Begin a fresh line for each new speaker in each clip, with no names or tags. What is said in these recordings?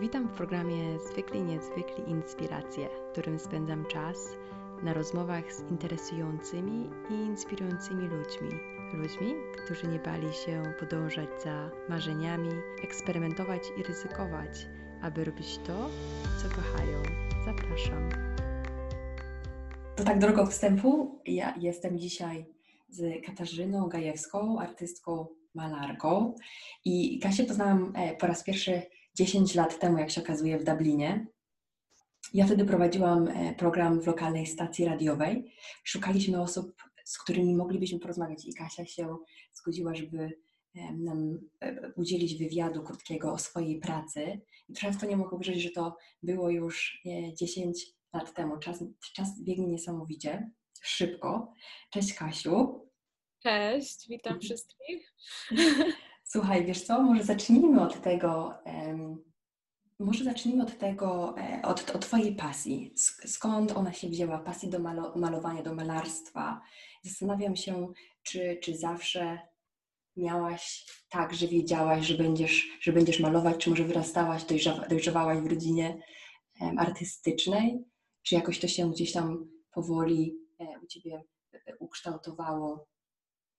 Witam w programie Zwykli Niezwykli Inspiracje, w którym spędzam czas na rozmowach z interesującymi i inspirującymi ludźmi. Ludźmi, którzy nie bali się podążać za marzeniami, eksperymentować i ryzykować, aby robić to, co kochają. Zapraszam.
To tak drogo wstępu. Ja jestem dzisiaj z Katarzyną Gajewską, artystką, malarką. I Kasię poznałam e, po raz pierwszy 10 lat temu, jak się okazuje, w Dublinie. Ja wtedy prowadziłam e, program w lokalnej stacji radiowej. Szukaliśmy osób, z którymi moglibyśmy porozmawiać i Kasia się zgodziła, żeby e, nam udzielić wywiadu krótkiego o swojej pracy. I często nie mogę uwierzyć, że to było już 10 lat temu. Czas, czas biegnie niesamowicie, szybko. Cześć Kasiu.
Cześć, witam wszystkich.
Słuchaj, wiesz co, może zacznijmy od tego, um, może zacznijmy od tego, e, od, od Twojej pasji. Skąd ona się wzięła, pasji do malo, malowania, do malarstwa? Zastanawiam się, czy, czy zawsze miałaś tak, że wiedziałaś, że będziesz, że będziesz malować, czy może wyrastałaś, dojrzewałaś w rodzinie um, artystycznej, czy jakoś to się gdzieś tam powoli e, u Ciebie e, ukształtowało?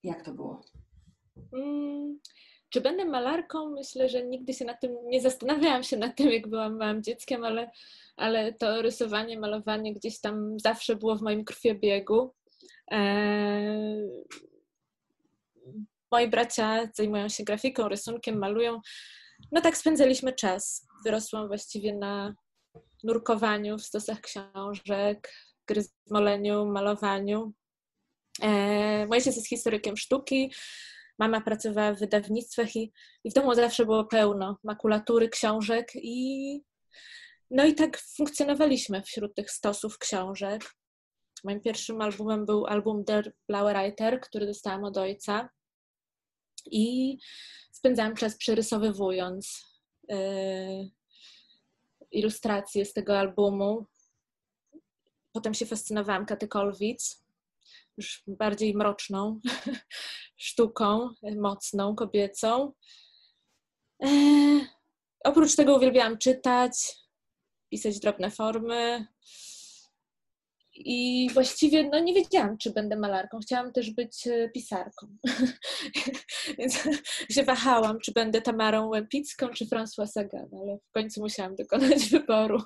Jak to było?
Mm, czy będę malarką? Myślę, że nigdy się nad tym nie zastanawiałam się nad tym, jak byłam małym dzieckiem, ale, ale to rysowanie, malowanie gdzieś tam zawsze było w moim krwiobiegu. Eee, moi bracia zajmują się grafiką, rysunkiem, malują. No tak spędzaliśmy czas. Wyrosłam właściwie na nurkowaniu w stosach książek, gryzmoleniu, malowaniu. Eee, mój ojciec jest historykiem sztuki, mama pracowała w wydawnictwach i, i w domu zawsze było pełno makulatury, książek i no i tak funkcjonowaliśmy wśród tych stosów książek. Moim pierwszym albumem był album Der Blaue Reiter, który dostałam od ojca i spędzałam czas przerysowywując yy, ilustracje z tego albumu. Potem się fascynowałam Katykolwic, już bardziej mroczną sztuką, mocną, kobiecą. E, oprócz tego uwielbiałam czytać, pisać drobne formy. I właściwie no, nie wiedziałam, czy będę malarką. Chciałam też być e, pisarką. Więc się wahałam, czy będę Tamarą Łępicką, czy François Sagan, ale w końcu musiałam dokonać wyboru.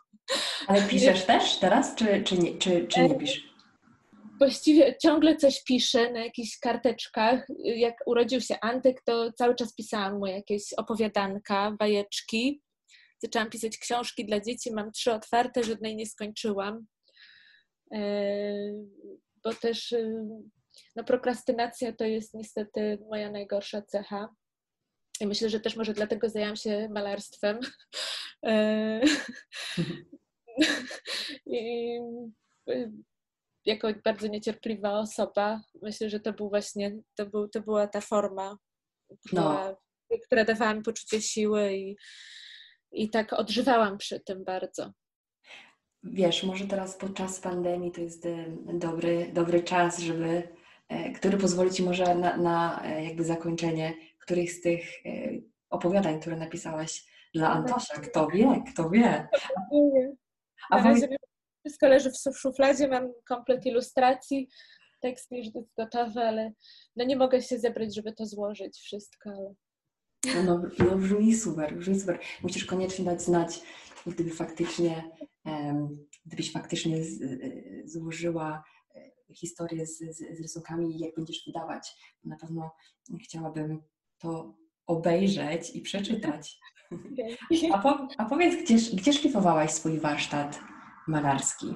Ale piszesz też teraz, czy, czy, nie, czy, czy nie piszesz?
Właściwie ciągle coś piszę na jakichś karteczkach. Jak urodził się Antek, to cały czas pisałam mu jakieś opowiadanka, bajeczki. Zaczęłam pisać książki dla dzieci, mam trzy otwarte, żadnej nie skończyłam. E, bo też e, no, prokrastynacja to jest niestety moja najgorsza cecha. I myślę, że też może dlatego zajęłam się malarstwem. E, I jako bardzo niecierpliwa osoba, myślę, że to był właśnie, to, był, to była ta forma, która, no. która dawała mi poczucie siły i, i tak odżywałam przy tym bardzo.
Wiesz, może teraz podczas pandemii to jest e, dobry, dobry czas, żeby, e, który pozwoli Ci może na, na e, jakby zakończenie których z tych opowiadań, które napisałaś dla Antosia. Kto wie, kto wie.
A razie wszystko leży w szufladzie, mam komplet ilustracji, tekst już jest gotowy, ale no nie mogę się zebrać, żeby to złożyć wszystko. Ale...
No, no brzmi super, brzmi super. Musisz koniecznie dać znać, gdyby faktycznie, um, gdybyś faktycznie z, złożyła e, historię z, z, z rysunkami i jak będziesz wydawać. Na pewno chciałabym to obejrzeć i przeczytać. A, po, a powiedz, gdzie, gdzie szlifowałaś swój warsztat? Malarski?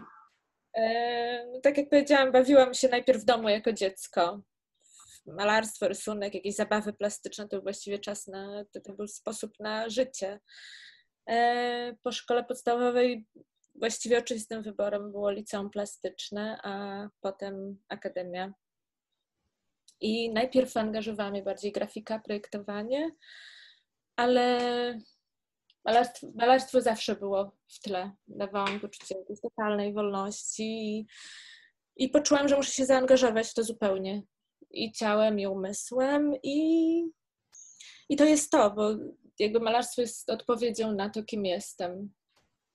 Tak jak powiedziałam, bawiłam się najpierw w domu jako dziecko. Malarstwo, rysunek, jakieś zabawy plastyczne to był właściwie czas na, to, to był sposób na życie. E, po szkole podstawowej właściwie oczywistym wyborem było liceum plastyczne, a potem akademia. I najpierw angażowała mnie bardziej grafika, projektowanie, ale malarstwo, malarstwo zawsze było w tle. Dawało mi poczucie totalnej wolności i, i poczułam, że muszę się zaangażować w to zupełnie. I ciałem, i umysłem, i, i to jest to, bo jakby malarstwo jest odpowiedzią na to, kim jestem.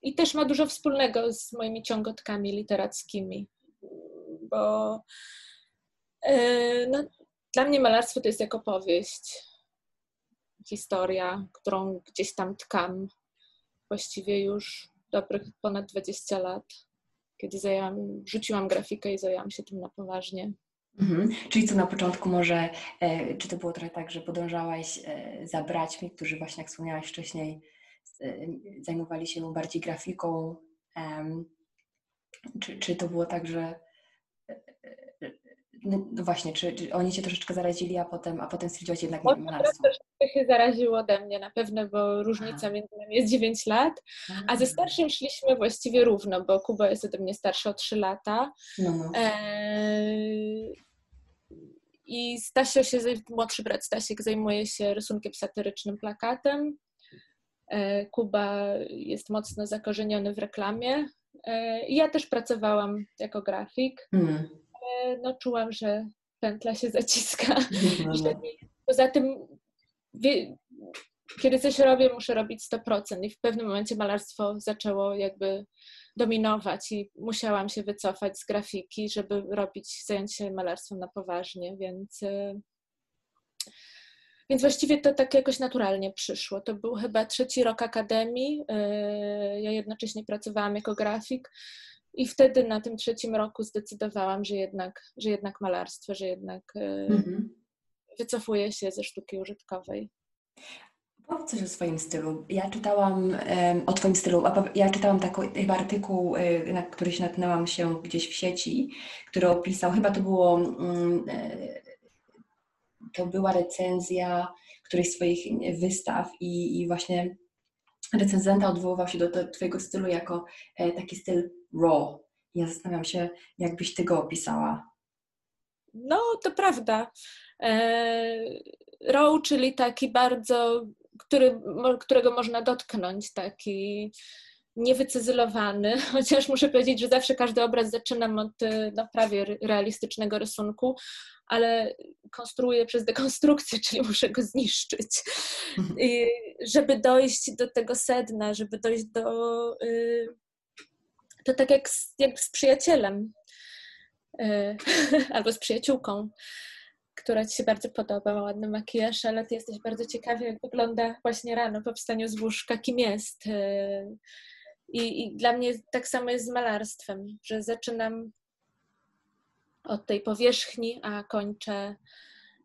I też ma dużo wspólnego z moimi ciągotkami literackimi, bo e, no, dla mnie malarstwo to jest jak opowieść, historia, którą gdzieś tam tkam właściwie już dobrych ponad 20 lat, kiedy zajęłam, rzuciłam grafikę i zajęłam się tym na poważnie.
Mhm. Czyli co na początku może, e, czy to było trochę tak, że podążałaś e, za braćmi, którzy właśnie, jak wspomniałaś wcześniej, e, zajmowali się bardziej grafiką, czy, czy to było tak, że no, no właśnie, czy, czy, oni cię troszeczkę zarazili, a potem, a potem stwierdziłaś jednak nie malarstwo?
się zaraziło ode mnie na pewno, bo różnica a. między nami jest 9 lat, a ze starszym szliśmy właściwie równo, bo Kuba jest ode mnie starszy o 3 lata. No, no. E i Stasio się, młodszy brat Stasiek zajmuje się rysunkiem satyrycznym, plakatem. E, Kuba jest mocno zakorzeniony w reklamie. E, ja też pracowałam jako grafik. Mm. No, czułam, że pętla się zaciska. No, no. Poza tym, kiedy coś robię, muszę robić 100%. I w pewnym momencie malarstwo zaczęło jakby dominować i musiałam się wycofać z grafiki, żeby robić, zająć się malarstwem na poważnie, więc, y, więc właściwie to tak jakoś naturalnie przyszło. To był chyba trzeci rok akademii. Y, ja jednocześnie pracowałam jako grafik. I wtedy na tym trzecim roku zdecydowałam, że jednak, że jednak malarstwo, że jednak y, mhm. wycofuję się ze sztuki użytkowej.
Powiedz coś o swoim stylu. Ja czytałam um, o Twoim stylu. Ja czytałam taki chyba artykuł, y, na który się natknęłam się gdzieś w sieci, który opisał, chyba to było, um, to była recenzja którejś z swoich wystaw i, i właśnie recenzenta odwoływał się do, Twojego stylu jako e, taki styl raw. Ja zastanawiam się, jakbyś Ty go opisała.
No, to prawda. E, raw, czyli taki bardzo który, którego można dotknąć, taki niewycyzelowany, chociaż muszę powiedzieć, że zawsze każdy obraz zaczynam od no, prawie realistycznego rysunku, ale konstruuję przez dekonstrukcję, czyli muszę go zniszczyć. Mhm. I żeby dojść do tego sedna, żeby dojść do. Y, to tak jak z, jak z przyjacielem y, albo z przyjaciółką która Ci się bardzo podoba, ma ładny makijaż, ale Ty jesteś bardzo ciekawy, jak wygląda właśnie rano po wstaniu z łóżka, kim jest. I, I, dla mnie tak samo jest z malarstwem, że zaczynam od tej powierzchni, a kończę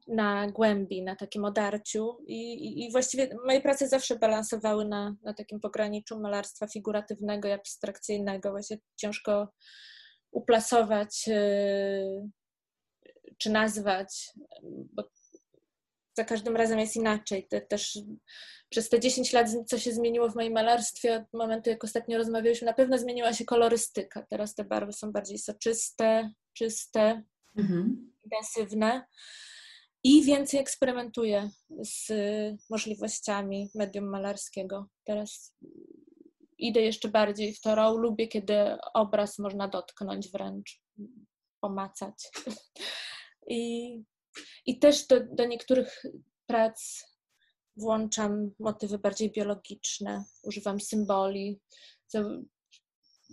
na głębi, na takim odarciu. I, i, i właściwie moje prace zawsze balansowały na, na takim pograniczu malarstwa figuratywnego i abstrakcyjnego. Właśnie ciężko uplasować y, czy nazwać, bo za każdym razem jest inaczej. Te, też przez te 10 lat, co się zmieniło w moim malarstwie, od momentu jak ostatnio rozmawialiśmy, na pewno zmieniła się kolorystyka. Teraz te barwy są bardziej soczyste, czyste, mhm. intensywne i więcej eksperymentuję z możliwościami medium malarskiego. Teraz idę jeszcze bardziej w to raw. Lubię, kiedy obraz można dotknąć wręcz, pomacać. I, i też do, do niektórych prac włączam motywy bardziej biologiczne, używam symboli.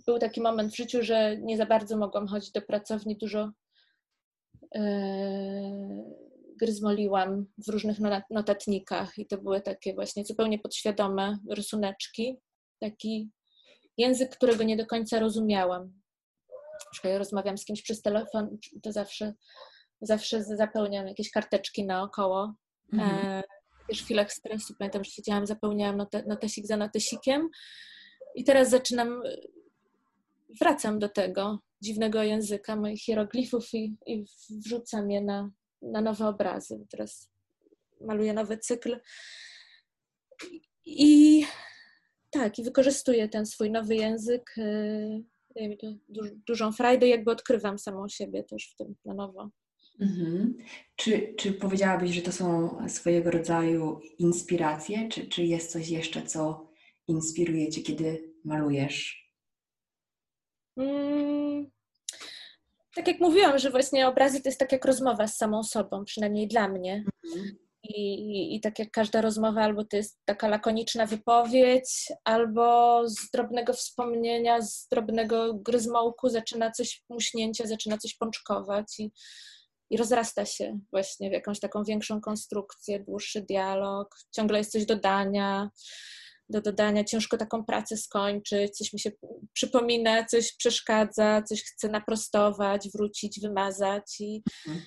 Był taki moment w życiu, że nie za bardzo mogłam chodzić do pracowni, dużo yy, gryzmoliłam w różnych notatnikach i to były takie właśnie zupełnie podświadome rysuneczki, taki język, którego nie do końca rozumiałam. Ja rozmawiam z kimś przez telefon, to zawsze zawsze zapełniam jakieś karteczki naokoło. Mhm. Też w chwilach stresu pamiętam, że siedziałam, zapełniałam note, notesik za notesikiem i teraz zaczynam, wracam do tego dziwnego języka, moich hieroglifów i, i wrzucam je na, na nowe obrazy. Teraz maluję nowy cykl i tak, i wykorzystuję ten swój nowy język. E, daje mi to dużą frajdę, jakby odkrywam samą siebie też w tym na nowo.
Mhm. Czy, czy powiedziałabyś, że to są swojego rodzaju inspiracje, czy, czy jest coś jeszcze, co inspiruje Cię, kiedy malujesz?
Mm, tak jak mówiłam, że właśnie obrazy to jest tak jak rozmowa z samą sobą, przynajmniej dla mnie. Mhm. I, I tak jak każda rozmowa, albo to jest taka lakoniczna wypowiedź, albo z drobnego wspomnienia, z drobnego gryzmołku zaczyna coś muśnięcie, zaczyna coś pączkować i, i rozrasta się właśnie w jakąś taką większą konstrukcję, dłuższy dialog, ciągle jest coś dodania, do dodania, ciężko taką pracę skończyć, coś mi się przypomina, coś przeszkadza, coś chcę naprostować, wrócić, wymazać i, mhm.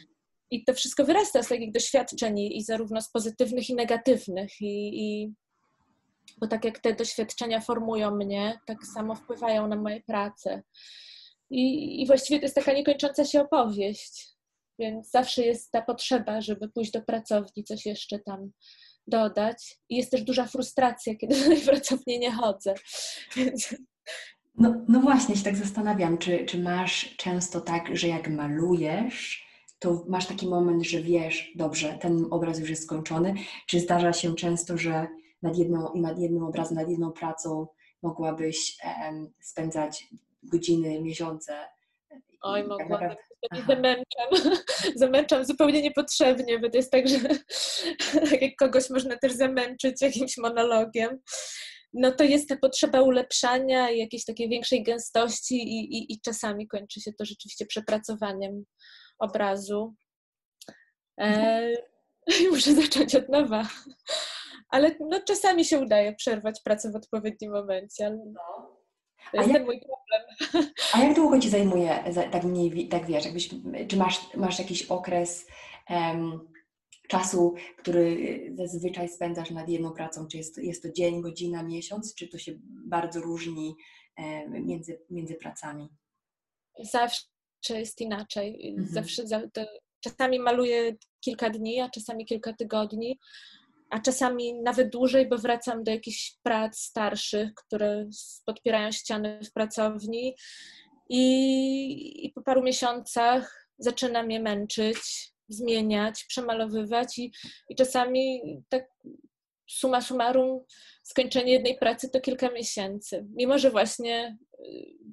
i to wszystko wyrasta z takich doświadczeń i, zarówno z pozytywnych i negatywnych i, i bo tak jak te doświadczenia formują mnie, tak samo wpływają na moje prace. I, I właściwie to jest taka niekończąca się opowieść. Więc zawsze jest ta potrzeba, żeby pójść do pracowni, coś jeszcze tam dodać. I jest też duża frustracja, kiedy do tej pracowni nie chodzę.
No, no właśnie, się tak zastanawiam, czy, czy masz często tak, że jak malujesz, to masz taki moment, że wiesz, dobrze, ten obraz już jest skończony, czy zdarza się często, że nad, jedną, nad jednym obrazem, nad jedną pracą mogłabyś em, spędzać godziny, miesiące?
Oj, mogłabym nie zamęczam. zamęczam zupełnie niepotrzebnie, bo to jest tak, że tak jak kogoś można też zamęczyć jakimś monologiem, no to jest ta potrzeba ulepszania i jakiejś takiej większej gęstości i, i, i czasami kończy się to rzeczywiście przepracowaniem obrazu. E, muszę zacząć od nowa. Ale no, czasami się udaje przerwać pracę w odpowiednim momencie. Ale... No. To jest jak, ten mój problem.
A jak długo Ci zajmuje, tak mniej, tak wiesz, jakbyś, czy masz, masz jakiś okres um, czasu, który zazwyczaj spędzasz nad jedną pracą? Czy jest to, jest to dzień, godzina, miesiąc, czy to się bardzo różni um, między, między pracami?
Zawsze jest inaczej. Mhm. Zawsze, to, czasami maluję kilka dni, a czasami kilka tygodni a czasami nawet dłużej, bo wracam do jakichś prac starszych, które podpierają ściany w pracowni i, i po paru miesiącach zaczyna mnie męczyć, zmieniać, przemalowywać i, i czasami tak suma summarum skończenie jednej pracy to kilka miesięcy. Mimo, że właśnie y,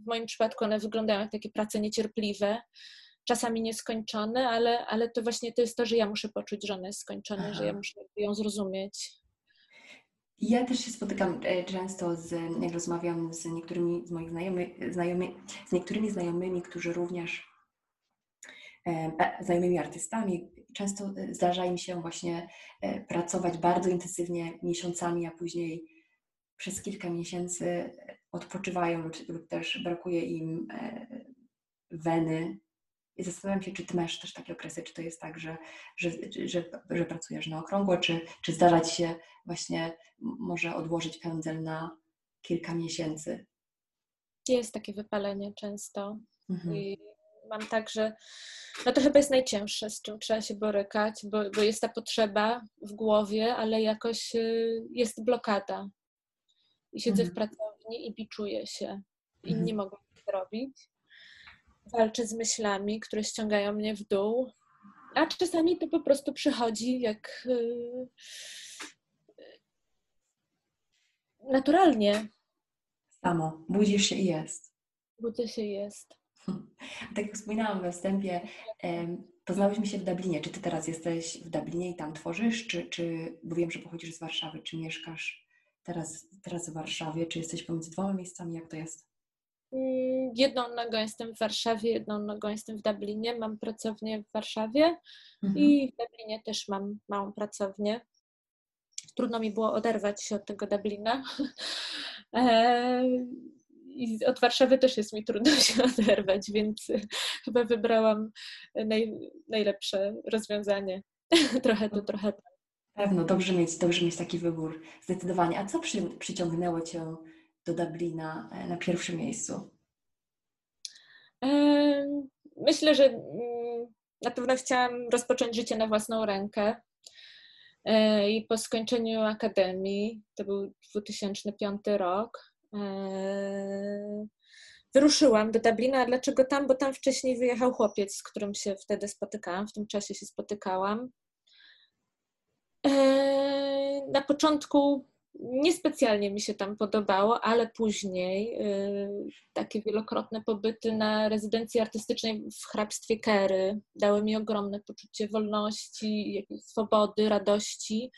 w moim przypadku one wyglądają jak takie prace niecierpliwe, czasami nieskończone, ale, ale to właśnie to jest to, że ja muszę poczuć, że ona jest skończona, Aha. że ja muszę ją zrozumieć.
Ja też się spotykam e, często, z, jak rozmawiam z niektórymi z moich znajomy, znajomy, z niektórymi znajomymi, którzy również e, e, znajomymi artystami. Często zdarza im się właśnie pracować bardzo intensywnie miesiącami, a później przez kilka miesięcy odpoczywają lub, lub też brakuje im weny i zastanawiam się, czy ty masz też takie okresy, czy to jest tak, że, że, że, że pracujesz na okrągło, czy, czy zdarza ci się właśnie może odłożyć pędzel na kilka miesięcy?
Jest takie wypalenie często. Mhm. I mam tak, że no to chyba jest najcięższe, z czym trzeba się borykać, bo, bo jest ta potrzeba w głowie, ale jakoś y, jest blokada. I siedzę mhm. w pracowni i biczuję się. I mhm. nie mogę tego zrobić walczę z myślami, które ściągają mnie w dół, a czasami to po prostu przychodzi jak yy, naturalnie.
Samo, budzisz się i jest.
Budzę się i jest.
Tak jak wspominałam we wstępie, poznałyśmy się w Dublinie. Czy ty teraz jesteś w Dublinie i tam tworzysz, czy, czy bo wiem, że pochodzisz z Warszawy, czy mieszkasz teraz, teraz w Warszawie, czy jesteś pomiędzy dwoma miejscami, jak to jest?
Mm, jedną nogą jestem w Warszawie, jedną nogą jestem w Dublinie. Mam pracownię w Warszawie mhm. i w Dublinie też mam małą pracownię. Trudno mi było oderwać się od tego Dublina. E, I od Warszawy też jest mi trudno się oderwać, więc chyba wybrałam naj, najlepsze rozwiązanie. trochę to, trochę to.
Pewno, dobrze mieć, dobrze mieć taki wybór, zdecydowanie. A co przy, przyciągnęło Cię do Dublina e, na pierwszym miejscu?
Myślę, że mm, na pewno chciałam rozpocząć życie na własną rękę. E, I po skończeniu akademii, to był 2005 rok, e, wyruszyłam do Dublina. Dlaczego tam? Bo tam wcześniej wyjechał chłopiec, z którym się wtedy spotykałam, w tym czasie się spotykałam. Na początku Niespecjalnie mi się tam podobało, ale później y, takie wielokrotne pobyty na rezydencji artystycznej w hrabstwie Kery dały mi ogromne poczucie wolności, swobody, radości.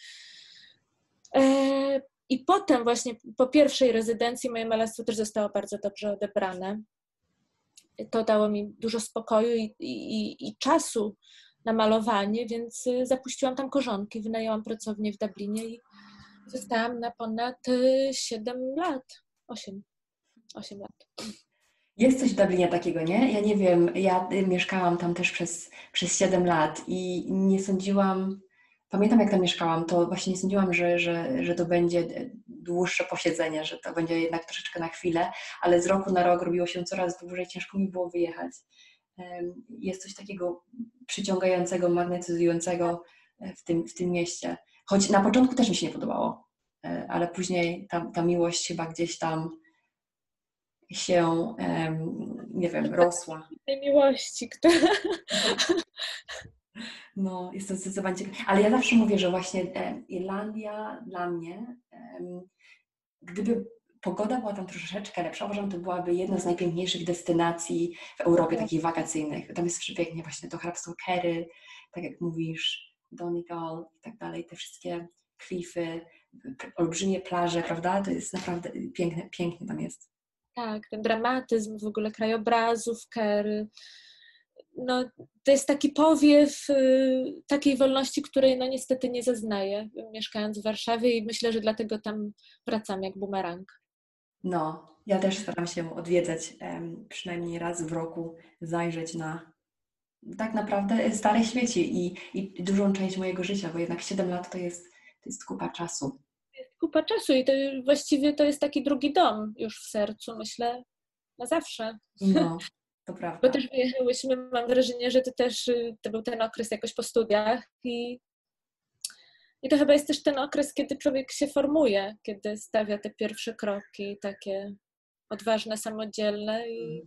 E, I potem właśnie po pierwszej rezydencji moje malarstwo też zostało bardzo dobrze odebrane. To dało mi dużo spokoju i, i, i czasu na malowanie, więc y, zapuściłam tam korzonki, wynajęłam pracownię w Dublinie i zostałam na ponad 7 y, lat. 8. 8 lat.
Jest coś w Dublinie takiego, nie? Ja nie wiem, ja y, mieszkałam tam też przez, przez 7 lat i nie sądziłam, pamiętam jak tam mieszkałam, to właśnie nie sądziłam, że, że, że to będzie dłuższe posiedzenie, że to będzie jednak troszeczkę na chwilę, ale z roku na rok robiło się coraz dłużej, ciężko mi było wyjechać. Jest coś takiego przyciągającego, magnetyzującego e, w tym, w tym mieście. Choć na początku też mi się nie podobało, e, ale później ta, ta miłość chyba gdzieś tam się, nie wiem, rosła.
Tej miłości, która...
No, jest to zdecydowanie ciekawe. Ale ja zawsze mówię, że właśnie Irlandia dla mnie, gdyby pogoda była tam troszeczkę lepsza, uważam, to byłaby jedna z najpiękniejszych destynacji w Europie, takich wakacyjnych. Tam jest przepięknie właśnie to hrabstwo Kerry, tak jak mówisz, Donegal i tak dalej, te wszystkie klify, olbrzymie plaże, prawda? To jest naprawdę piękne, pięknie tam jest.
Tak, ten dramatyzm w ogóle krajobrazów, Kerry. No, to jest taki powiew y, takiej wolności, której no niestety nie zaznaję, mieszkając w Warszawie i myślę, że dlatego tam wracam jak bumerang.
No, ja też staram się odwiedzać przynajmniej raz w roku, zajrzeć na tak naprawdę stare świeci i, i dużą część mojego życia, bo jednak 7 lat to jest, to jest kupa czasu.
Jest kupa czasu i to właściwie to jest taki drugi dom już w sercu, myślę, na zawsze.
No, to prawda.
Bo też wyjechałyśmy, mam wrażenie, że to też y, to był ten okres jakoś po studiach i i to chyba jest też ten okres, kiedy człowiek się formuje, kiedy stawia te pierwsze kroki, takie odważne, samodzielne i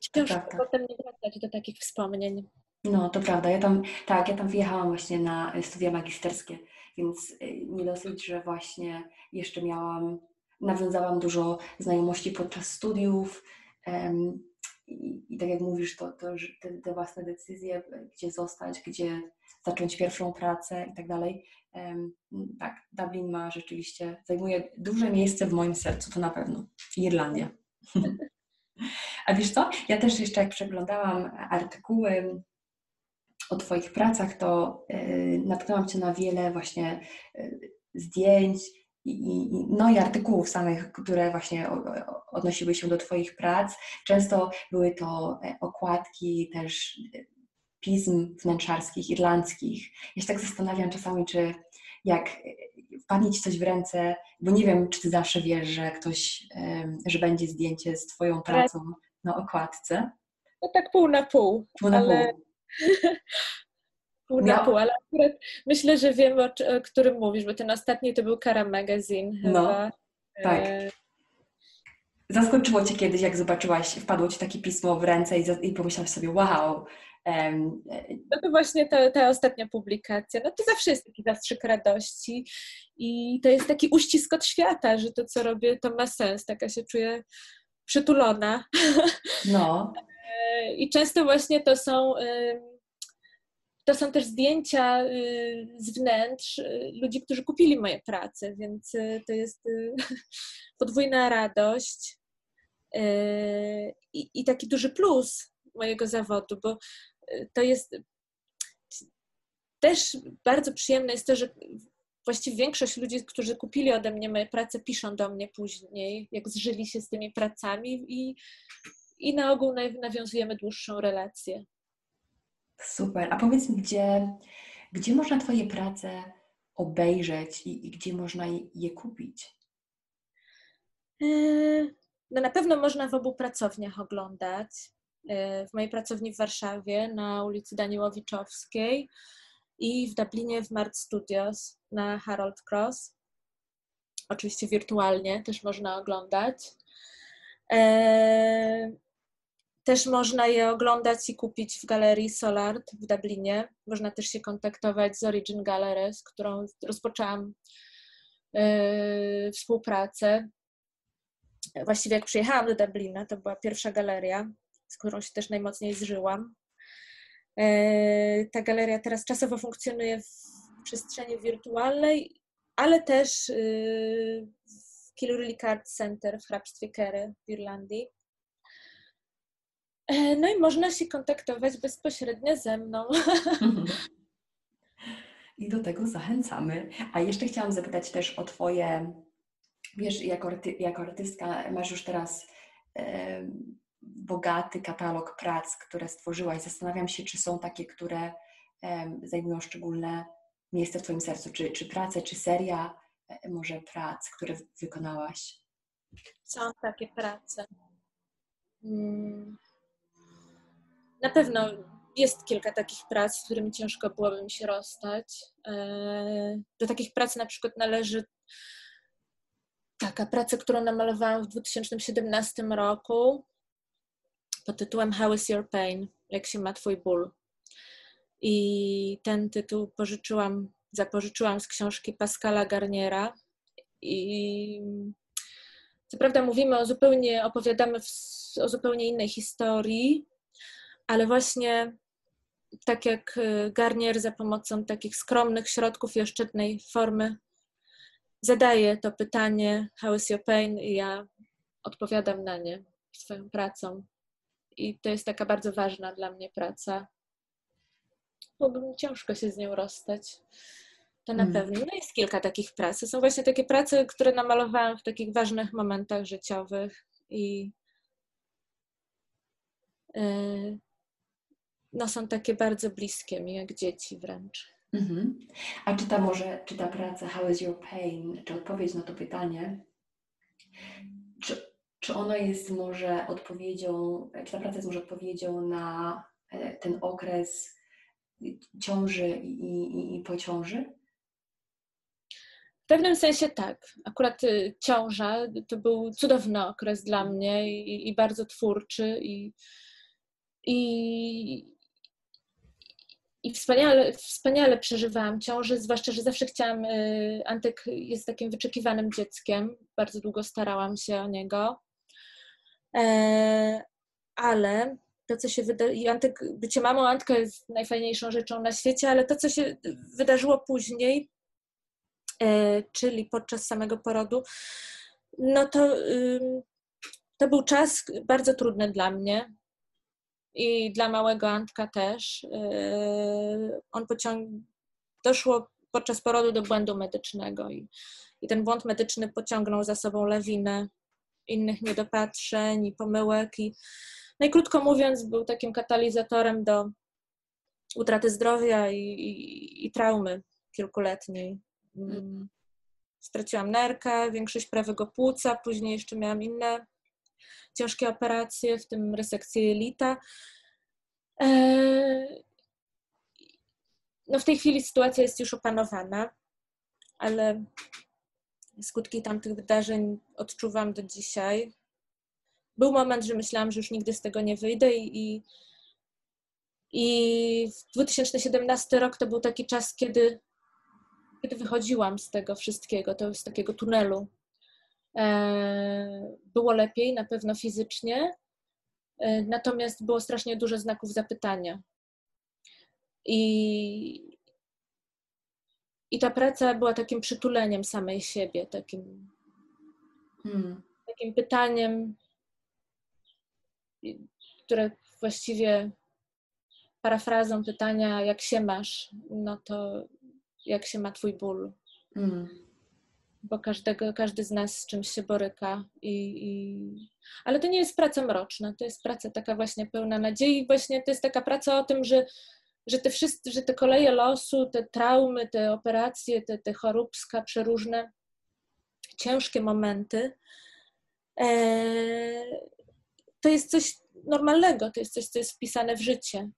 ciężko tak, tak. potem nie wracać do takich wspomnień.
No, to prawda. Ja tam, tak, ja tam wyjechałam właśnie na studia magisterskie, więc y, nie dosyć, że właśnie jeszcze miałam, nawiązałam dużo znajomości podczas studiów um, i, i, tak jak mówisz, to, to te, te własne decyzje, gdzie zostać, gdzie zacząć pierwszą pracę i tak dalej. Tak, Dublin ma rzeczywiście, zajmuje duże miejsce w moim sercu, to na pewno. Irlandia. A wiesz co? Ja też jeszcze jak przeglądałam artykuły o Twoich pracach, to yy, natknęłam Cię na wiele właśnie yy, zdjęć i, i, no i artykułów samych, które właśnie odnosiły się do Twoich prac. Często były to e, okładki też pism wnętrzarskich, irlandzkich. Ja się tak zastanawiam czasami, czy jak wpadnie Ci coś w ręce, bo nie wiem, czy Ty zawsze wiesz, że ktoś, że będzie zdjęcie z Twoją pracą na okładce.
No tak pół na pół.
Pół na ale... pół.
pół na pół, ale akurat myślę, że wiem, o, o, którym mówisz, bo ten ostatni to był Kara Magazine
no, chyba. tak. E, Zaskoczyło Cię kiedyś, jak zobaczyłaś, wpadło Ci takie pismo w ręce i, i pomyślałaś sobie, wow,
no to właśnie ta, ta ostatnia publikacja, no to zawsze jest taki zastrzyk radości i to jest taki uścisk od świata, że to, co robię, to ma sens. Taka się czuję przytulona.
No.
I często właśnie to są to są też zdjęcia y, z wnętrz y, ludzi, którzy kupili moje prace, więc y, to jest podwójna radość i, i taki duży plus mojego zawodu, bo to jest też bardzo przyjemne jest to, że właściwie większość ludzi, którzy kupili ode mnie moje prace, piszą do mnie później, jak zżyli się z tymi pracami i, i na ogół nawiązujemy dłuższą relację.
Super. A powiedz mi, gdzie, gdzie można Twoje prace obejrzeć i, i gdzie można je, kupić?
Yy, no na pewno można w obu pracowniach oglądać. E, w mojej pracowni w Warszawie na ulicy Daniłowiczowskiej i w Dublinie w Mart Studios na Harold Cross. Oczywiście wirtualnie też można oglądać. E, też można je oglądać i kupić w galerii Solart w Dublinie. Można też się kontaktować z Origin Gallery, z którą rozpoczęłam yy, współpracę. Właściwie jak przyjechałam do Dublina, to była pierwsza galeria, z którą się też najmocniej zżyłam. Yy, ta galeria teraz czasowo funkcjonuje w przestrzeni wirtualnej, ale też yy, w Kilruly Card Center w hrabstwie Kerry w Irlandii. Yy, no i można się kontaktować bezpośrednio ze mną.
I do tego zachęcamy. A jeszcze chciałam zapytać też o Twoje, wiesz, jako, arty, jako artystka masz już teraz e, bogaty katalog prac, które stworzyłaś. Zastanawiam się, czy są takie, które zajmują szczególne miejsce w Twoim sercu, czy, czy prace, czy seria e, może prac, które wykonałaś?
Są takie prace. Hmm. Na pewno jest kilka takich prac, z którymi ciężko byłoby mi się rozstać. E, do takich prac na przykład należy taka praca, którą namalowałam w 2017 roku pod tytułem How is your pain? Jak się ma twój ból? I ten tytuł pożyczyłam, zapożyczyłam z książki Pascala Garniera. I co prawda mówimy o zupełnie, opowiadamy w, o zupełnie innej historii, ale właśnie tak jak y, Garnier za pomocą takich skromnych środków i oszczędnej formy zadaje to pytanie How is your pain? i ja odpowiadam na nie swoją pracą. I to jest taka bardzo ważna dla mnie praca. Byłoby ciężko się z nią rozstać. To na hmm. pewno. No jest kilka takich prac. Są właśnie takie prace, które namalowałam w takich ważnych momentach życiowych i yy, no, są takie bardzo bliskie mi, jak dzieci wręcz. Mhm.
A czy ta może, czy ta praca How is your pain, czy odpowiedź na to pytanie, czy, czy ona jest może odpowiedzią, czy ta praca jest może odpowiedzią na e, ten okres ciąży i, i, i po ciąży?
W pewnym sensie tak. Akurat y, ciąża to był cudowny okres dla mnie i, i bardzo twórczy i, i, i wspaniale, wspaniale przeżywałam ciążę, zwłaszcza, że zawsze chciałam, y, Antek jest takim wyczekiwanym dzieckiem, bardzo długo starałam się o niego, ale to, co się wydarzyło, Antek, bycie mamą Antka jest najfajniejszą rzeczą na świecie, ale to, co się wydarzyło później, e, czyli podczas samego porodu, no to, to był czas bardzo trudny dla mnie, i dla małego Antka też. Yy, on pociąg... Doszło podczas porodu do błędu medycznego i, i ten błąd medyczny pociągnął za sobą lawinę innych niedopatrzeń i pomyłek i no i krótko mówiąc był takim katalizatorem do utraty zdrowia i, i, i traumy kilkuletniej. Mm. Straciłam nerkę, większość prawego płuca, później jeszcze miałam inne ciężkie operacje, w tym resekcję jelita. E, no w tej chwili sytuacja jest już opanowana, ale skutki tamtych wydarzeń odczuwam do dzisiaj. Był moment, że myślałam, że już nigdy z tego nie wyjdę i, i w 2017 rok to był taki czas, kiedy, kiedy wychodziłam z tego wszystkiego, to z takiego tunelu E, było lepiej, na pewno fizycznie, e, natomiast było strasznie dużo znaków zapytania. I, i ta praca była takim przytuleniem samej siebie, takim, hmm. takim pytaniem, które właściwie parafrazą pytania, jak się masz, no to jak się ma twój ból. Hmm bo każdego, każdy z nas z czymś się boryka. I, i... Ale to nie jest praca mroczna, to jest praca taka właśnie pełna nadziei. Właśnie to jest taka praca o tym, że, że, te, wszyscy, że te koleje losu, te traumy, te operacje, te, te choróbska, przeróżne, ciężkie momenty, e, to jest coś normalnego, to jest coś, co jest wpisane w życie.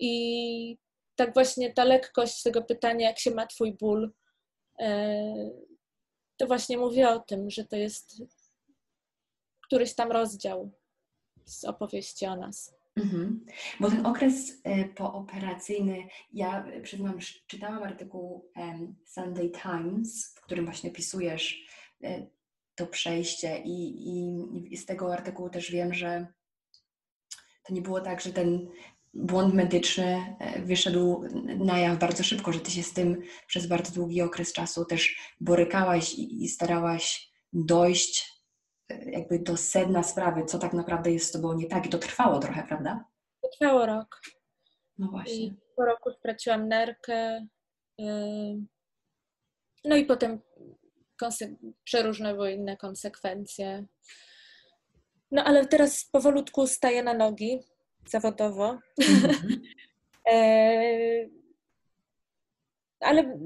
I tak właśnie ta lekkość tego pytania, jak się ma Twój ból, e, to właśnie mówię o tym, że to jest któryś tam rozdział z opowieści o nas.
Mhm. Bo ten okres e, pooperacyjny, ja przyznam, czytałam artykuł Sunday Times, w którym właśnie pisujesz e, to przejście i, i, i z tego artykułu też wiem, że to nie było tak, że ten błąd medyczny e, wyszedł na jaw bardzo szybko, że ty się z tym przez bardzo długi okres czasu też borykałaś i, i starałaś dojść jakby do sedna sprawy, co tak naprawdę jest z tobą nie tak. I to trwało trochę, prawda?
To trwało rok.
No właśnie. I
po roku straciłam nerkę. No i potem przeróżne były inne konsekwencje. No ale teraz powolutku staję na nogi zawodowo. Mm-hmm. e, ale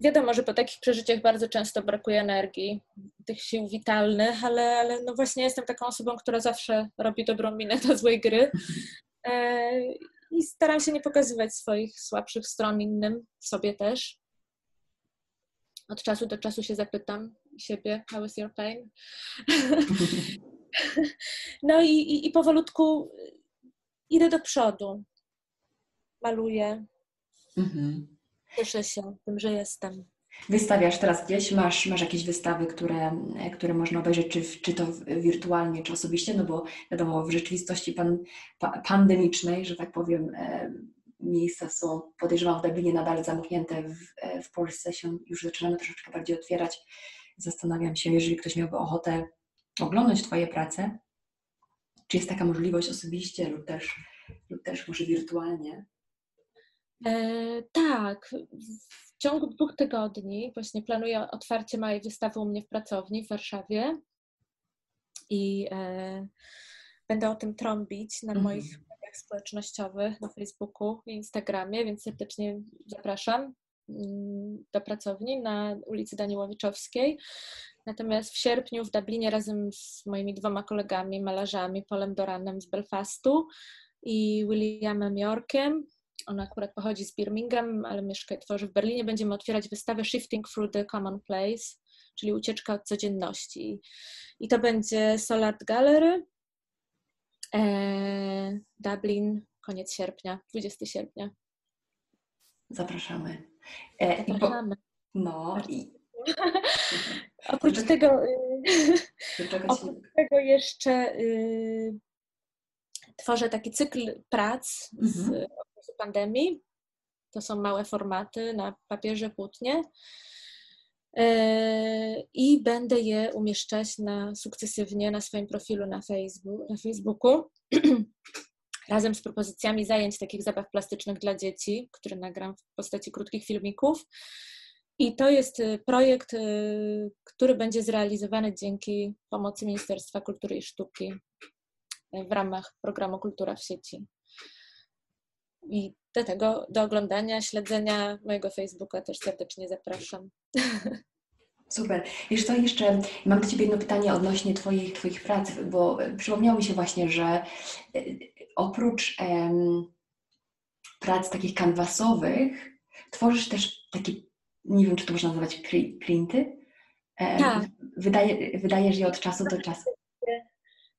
wiadomo, że po takich przeżyciach bardzo często brakuje energii, tych sił witalnych, ale, ale no właśnie jestem taką osobą, która zawsze robi dobrą minę do złej gry. E, I staram się nie pokazywać swoich słabszych stron innym, sobie też. Od czasu do czasu się zapytam siebie, how is your pain? no i, i, i powolutku idę do przodu. Maluję. Mhm. Cieszę się tym, że jestem.
Wystawiasz teraz gdzieś, masz, masz jakieś wystawy, które, które można obejrzeć, czy, czy to wirtualnie, czy osobiście, no bo wiadomo, w rzeczywistości pan, pa, pandemicznej, że tak powiem, e, miejsca są, podejrzewam, w Dublinie nadal zamknięte, w, e, w Polsce się już zaczynamy troszeczkę bardziej otwierać. Zastanawiam się, jeżeli ktoś miałby ochotę oglądać Twoje prace, czy jest taka możliwość osobiście lub też, lub też może wirtualnie?
E, tak. W ciągu dwóch tygodni właśnie planuję otwarcie małej wystawy u mnie w pracowni w Warszawie i e, będę o tym trąbić na mhm. moich mediach społecznościowych, na Facebooku i Instagramie, więc serdecznie zapraszam mm, do pracowni na ulicy Daniłowiczowskiej. Natomiast w sierpniu w Dublinie razem z moimi dwoma kolegami, malarzami, Polem Doranem z Belfastu i Williamem Yorkiem, on akurat pochodzi z Birmingham, ale mieszka i tworzy w Berlinie, będziemy otwierać wystawę Shifting Through the Commonplace, czyli ucieczka od codzienności. I to będzie Solar Gallery, e, Dublin, koniec sierpnia, 20 sierpnia.
Zapraszamy.
E, Zapraszamy.
Po, no i
oprócz tego, y, oprócz tego jeszcze y, tworzę taki cykl prac z mhm. okresu pandemii. To są małe formaty na papierze, płótnie. Y, I będę je umieszczać na, sukcesywnie na swoim profilu na, Facebook, na Facebooku, razem z propozycjami zajęć takich zabaw plastycznych dla dzieci, które nagram w postaci krótkich filmików. I to jest y, projekt, y, który będzie zrealizowany dzięki pomocy Ministerstwa Kultury i Sztuki w ramach programu Kultura w sieci. I do tego, do oglądania, śledzenia mojego Facebooka też serdecznie zapraszam.
Super. Wiesz co, jeszcze mam do Ciebie jedno pytanie odnośnie Twoich, twoich prac, bo przypomniało mi się właśnie, że oprócz em, prac takich kanwasowych, tworzysz też takie nie wiem, czy to można nazywać printy.
E, tak.
Wydaje, wydajesz je od czasu do czasu.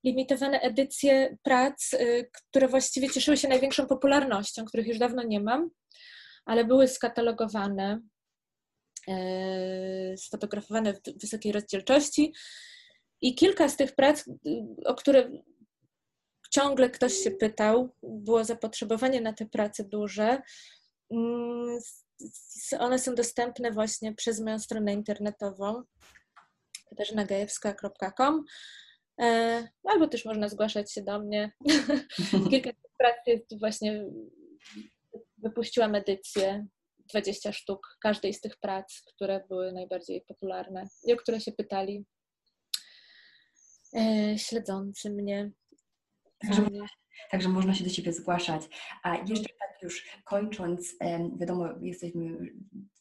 Limitowane edycje prac, y, które właściwie cieszyły się największą popularnością, których już dawno nie mam, ale były skatalogowane, e, sfotografowane w wysokiej rozdzielczości. I kilka z tych prac, y, o które ciągle ktoś się pytał, było zapotrzebowanie na te prace duże. Mm, one są dostępne właśnie przez moją stronę internetową katarzynagajewska.com e, albo też można zgłaszać się do mnie. Kilka prac jest właśnie, wypuściłam edycję 20 sztuk każdej z tych prac, które były najbardziej popularne i o które się pytali e, śledzący mnie.
Także, także można się do Ciebie zgłaszać. A jeszcze tak już kończąc, wiadomo, jesteśmy,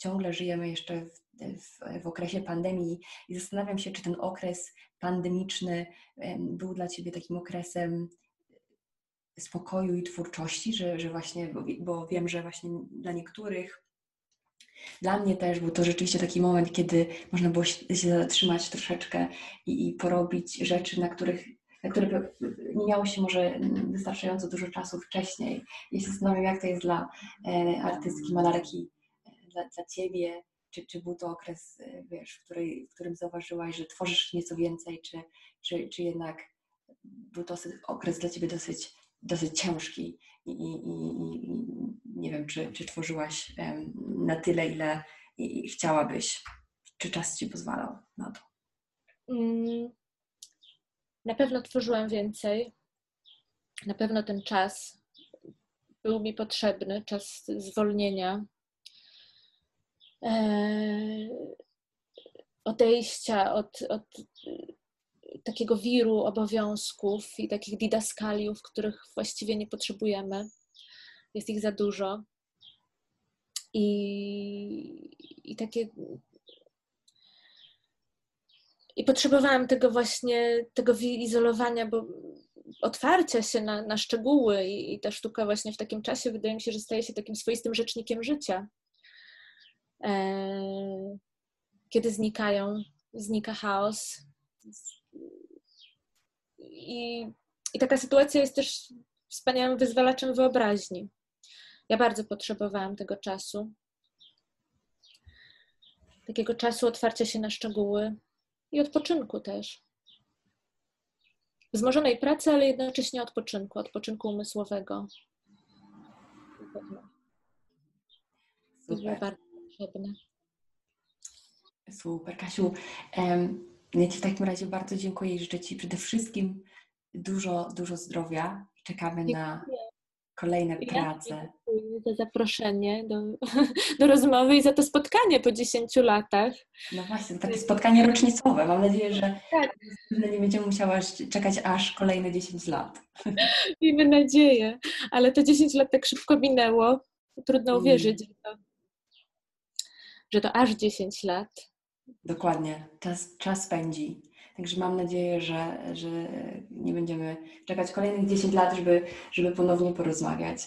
ciągle żyjemy jeszcze w, w, w, okresie pandemii i zastanawiam się, czy ten okres pandemiczny był dla Ciebie takim okresem spokoju i twórczości, że, że właśnie, bo, wiem, że właśnie dla niektórych dla mnie też był to rzeczywiście taki moment, kiedy można było się zatrzymać troszeczkę i, i porobić rzeczy, na których na które nie miało się może wystarczająco dużo czasu wcześniej. I się zastanawiam, jak to jest dla e, artystki, malarki, dla, dla Ciebie, czy, czy był to okres, e, wiesz, w, której, w którym zauważyłaś, że tworzysz nieco więcej, czy, czy, czy jednak był to okres dla Ciebie dosyć, dosyć ciężki i, i, i, i nie wiem, czy, czy tworzyłaś na tyle, ile chciałabyś, czy czas Ci pozwalał na to?
Mm, na pewno tworzyłam więcej. Na pewno ten czas był mi potrzebny, czas zwolnienia, odejścia od, od takiego wiru obowiązków i takich didaskaliów, których właściwie nie potrzebujemy. Jest ich za dużo. I, i takie. I potrzebowałam tego właśnie, tego izolowania, bo otwarcia się na, na szczegóły i, i ta sztuka właśnie w takim czasie wydaje mi się, że staje się takim swoistym rzecznikiem życia. E, kiedy znikają, znika chaos, i, I taka sytuacja jest też wspaniałym wyzwalaczem wyobraźni. Ja bardzo potrzebowałam tego czasu. Takiego czasu otwarcia się na szczegóły i odpoczynku też. Wzmożonej pracy, ale jednocześnie odpoczynku, odpoczynku umysłowego. Było bardzo potrzebne.
Super, Kasiu. Ja Ci w takim razie bardzo dziękuję i życzę Ci przede wszystkim dużo, dużo zdrowia. Czekamy na kolejne ja prace.
Dziękuję za zaproszenie do, do rozmowy i za to spotkanie po 10 latach.
No właśnie, takie spotkanie rocznicowe. Mam nadzieję, że tak. nie będziemy musiała czekać aż kolejne 10 lat.
Miejmy nadzieję, ale to 10 lat tak szybko minęło. Trudno mm. uwierzyć, że to, że to aż 10 lat.
Dokładnie, czas, czas pędzi. Także mam nadzieję, że, że nie będziemy czekać kolejnych 10 lat, żeby, żeby ponownie porozmawiać.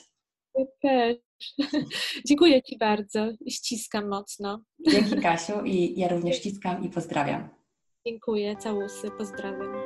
Ja też. Dziękuję Ci bardzo i ściskam mocno.
Dzięki Kasiu i ja również ściskam i pozdrawiam.
Dziękuję, całusy, pozdrawiam.